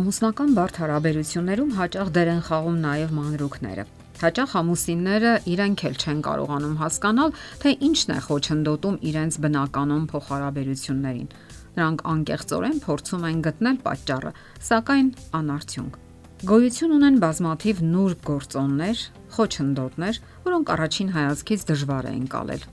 Ամուսնական բարդ հարաբերություններում հաճախ դեր են խաղում նաև մանրուքները։ Հաճախ ամուսինները իրենք էլ չեն կարողանում հասկանալ, թե ինչն է խոչընդոտում իրենց բնականon փոխհարաբերություններին։ Նրանք անկեղծորեն փորձում են գտնել պատճառը, սակայն անարդյունք։ Գոյություն ունեն բազմաթիվ նուրբ գործոններ, խոչընդոտներ, որոնք առաջին հայացքից դժվար է ընկալել։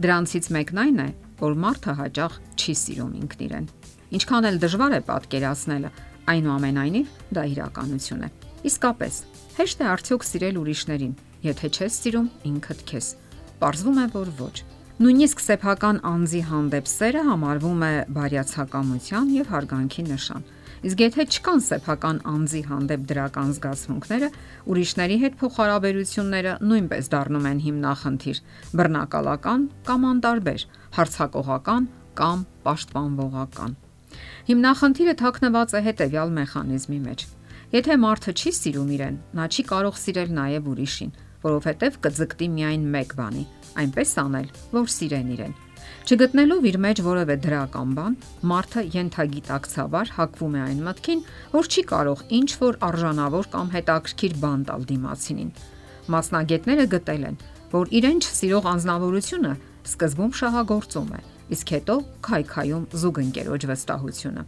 Դրանցից մեկն այն է, որ մարդը հաճախ չի սիրում ինքն իրեն։ Ինչքան էլ դժվար է պատկերացնելը, Այնուամենայնիվ դա իրականություն է։ Իսկապես, հեշտ է արդյոք սիրել ուրիշներին, եթե չես սիրում ինքդ քեզ։ Պարզվում է, որ ոչ։ Նույնիսկ սեփական անձի հանդեպ սերը համարվում է բարյացակամության եւ հարգանքի նշան։ Իսկ եթե չկան սեփական անձի հանդեպ դրական զգացմունքները, ուրիշների հետ փոխհարաբերությունները նույնպես դառնում են հիմնախնդիր՝ բռնակալական կամ անտարբեր, հարցակողական կամ պաշտպանվողական։ Հիմնախնդիրը թաքնված է հետևյալ մեխանիզմի մեջ։ Եթե մարդը չի սիրում իրեն, նա չի կարող սիրել նաև ուրիշին, որովհետև կձգտի միայն մեկ բանի՝ այնպես անել, որ սիրեն իրեն։ Չգտնելով իր մեջ որևէ դրական բան, մարդը յենթագիտակցաբար հակվում է այն մտքին, որ չի կարող ինչ որ արժանավոր կամ հետաքրքիր բան տալ դիմացինին։ Մասնագետները գտել են, որ իրեն չսիրող անznավորությունը սկզբում շահագործում է, իսկ հետո քայքայում զուգընկերոջ վստահությունը։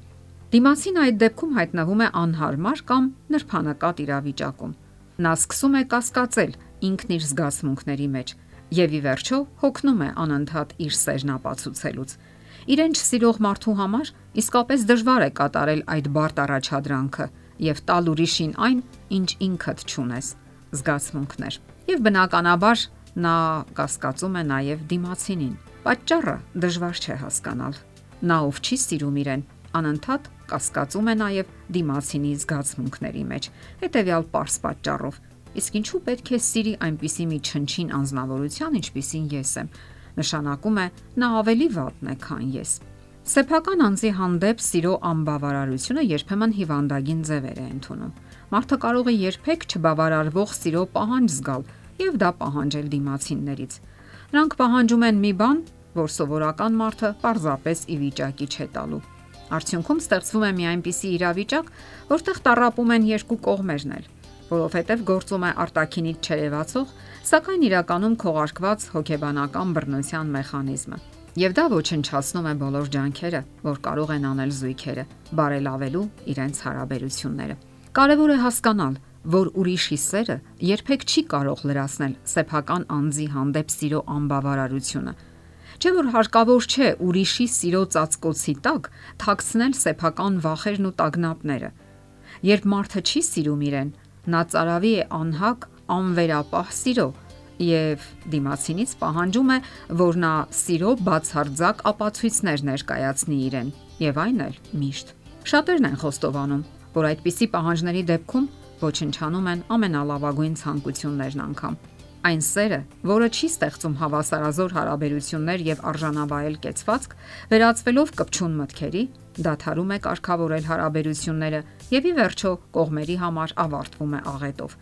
Դիմացին այդ դեպքում հայտնվում է անհարմար կամ նրբանակատ իրավիճակում։ Նա սկսում է կասկածել ինքն իր զգացմունքների մեջ եւ ի վերջո հոգնում է անընդհատ իր սերն ապացուցելուց։ Իրեն չսիրող մարդու համար իսկապես դժվար է կատարել այդ բարդ առաջադրանքը եւ տալ ուրիշին այն, ինչ ինքդ ճունես՝ զգացմունքներ։ Եվ բնականաբար նա կասկածում է նաև դիմացինին։ Պատճառը դժվար չէ հասկանալ։ Նա ով չի սիրում իրեն, անընդհատ կասկածում է նաև դիմացինի զգացմունքների մեջ։ Հետևյալ པարս պատճառով։ Իսկ ինչու պետք է սիրի այնպիսի մի չնչին անznավորության, ինչպիսին ես եմ։ Նշանակում է նա ավելի վատն է, քան ես։ Սեփական անձի հանդեպ սիրո անբավարարությունը երբեմն հիվանդագին ձևեր է ընդունում։ Մարդը կարող է երբեք չբավարարվող սիրո պահանջ զգալ եւ դա պահանջել դիմացիններից։ Նրանք պահանջում են մի բան, որ սովորական մարդը պարզապես ի վիճակի չէ տալու։ Արդյունքում ստեղծվում է մի այնպիսի իրավիճակ, որտեղ տարապում են երկու կողմերն էլ, որովհետև գործում է արտակինից չերևացող, սակայն իրականում քողարկված հոգեբանական բռնության մեխանիզմը։ Եվ դա ոչնչացնում է բոլոր ջանքերը, որ կարող են անել զույգերը, բարելավելու իրենց հարաբերությունները։ Կարևոր է հասկանալ, որ ուրիշի սերը երբեք չի կարող լրացնել սեփական անձի հանդեպ սիրո անբավարարությունը Չէ որ հարկավոր չէ ուրիշի սիրո ծածկոցի տակ թաքցնել սեփական վախերն ու տագնապները։ Երբ մարդը չի սիրում իրեն, նա ծարավի է անհակ, անվերապահ սիրո եւ դիմացինից պահանջում է, որ նա սիրո բացարձակ ապացույցներ ներկայացնի իրեն, եւ այն էլ միշտ։ Շատերն են խոստովանում, որ այդպիսի պահանջների դեպքում ոչնչանում են ամենալավագույն ցանկություններն անգամ Այն սերը, որը չի ստեղծում հավասարազոր հարաբերություններ եւ արժանավայել կեցվածք, վերածվելով կպչուն մտքերի, դադարում է կարգավորել հարաբերությունները եւ ի վերջո կողմերի համար ավարտվում է աղետով։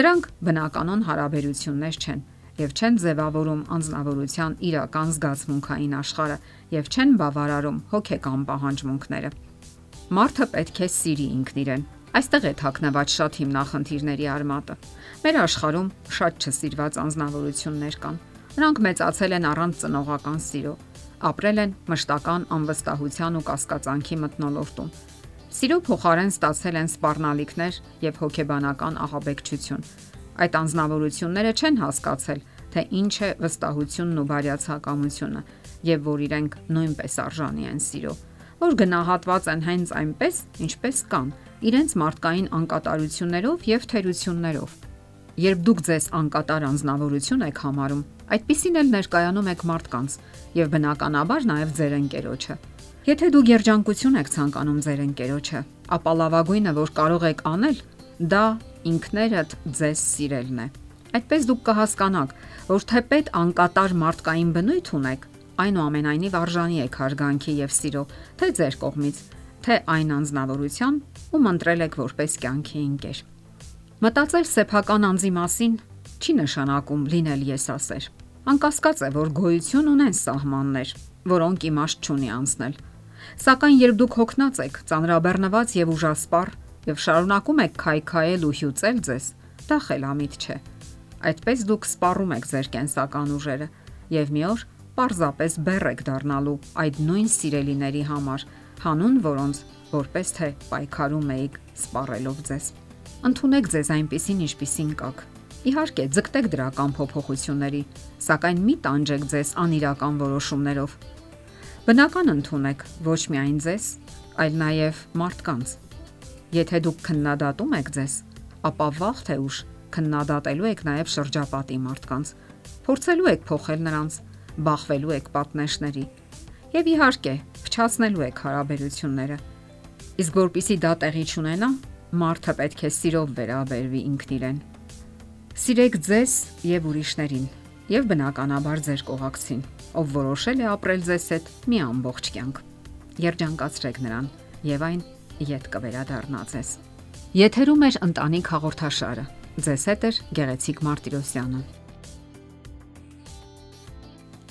Դրանք բնականon հարաբերություններ չեն եւ չեն ձևավորում անznավորության իրական զգացմունքային աշխարհը եւ չեն բավարարում հոգեկան պահանջմունքները։ Մարդը պետք է սիրի ինքն իրեն, Այստեղ է թաքնված շատ հիմնախնդիրների արմատը։ Մեր աշխարհում շատ չսիրված անznավորություններ կան։ Նրանք մեծացել են առանց ծնողական սիրո, ապրել են մշտական անվստահության ու կասկածանքի մթնոլորտում։ Սիրո փոխարեն ստացել են սпарնալիքներ եւ հոգեբանական ահաբեկչություն։ Այդ անznավորությունները չեն հասկացել, թե ինչ է վստահությունն ու բարյացակամությունը եւ որ իրենք նույնպես արժանի են սիրո որ գնահատված են հենց այնպես, ինչպես կան իրենց մարդկային անկատարություններով եւ թերություններով։ Երբ դուք ձեզ անկատար անznավորություն եք համարում, այդտիսին էլ ներկայանում եք մարդկանց եւ բնականաբար նաեւ ձեր ընկերոջը։ Եթե դուք երջանկություն եք ցանկանում ձեր ընկերոջը, ապա լավագույնը, որ կարող եք անել, դա ինքներդ ձեզ սիրելն է։ Այդպես դուք կհասկանաք, որ թեպետ անկատար մարդկային բնույթ ունեք, այնուամենայնիվ արժանի եք հարգանքի եւ սիրո, թե ձեր կողմից, թե այն անznավորության, ում ընտրել եք որպես կյանքի ընկեր։ Մտածել սեփական անձի մասին չի նշանակում լինել եսասեր։ Անկասկած է, որ գոյություն ունեն սահմաններ, որոնք իմաստ չունի անցնել։ Սակայն երբ դուք հոգնած եք, ծանրաբեռնված եւ ուժասպառ, եւ շարունակում եք քայքայել ու հյուծել ձեզ, դա խելամիտ չէ։ Այդպես դուք սպառում եք ձեր կենսական ուժերը եւ մի օր պարզապես բեռ եք դառնալու այդ նույն սիրելիների համար, հանուն որոնց որպես թե պայքարում էիք սպառելով ձեզ։ Ընթունեք ձեզ այնպեսին, ինչպիսին կաք։ Իհարկե, ձգտեք դրական փոփոխությունների, սակայն մի տանջեք ձեզ անիրական որոշումներով։ Բնական ընդունեք ոչ միայն ձեզ, այլ նաև մարդկանց։ Եթե դուք քննադատում եք ձեզ, ապա վաղ թե ուշ քննադատելու եք նաև շրջապատի մարդկանց։ Փորձելու եք փոխել նրանց, բախվելու եք պատնեշների եւ իհարկե, փչացնելու եք հարաբերությունները։ Իսկ որpիսի դա տեղի չունենա, մարդը պետք է սիրով վերաբերվի ինքն իրեն։ Սիրեք ձեզ եւ ուրիշներին եւ բնականաբար ձեր կողակցին, ով որոշել է ապրել ձեզ հետ մի ամբողջ կյանք։ Երջանկացրեք նրան եւ այն յետ կվերադառնա ձեզ։ Եթերում է ընտանիք հաղորդաշարը։ Ձեզ հետ է Գեղեցիկ Մարտիրոսյանը։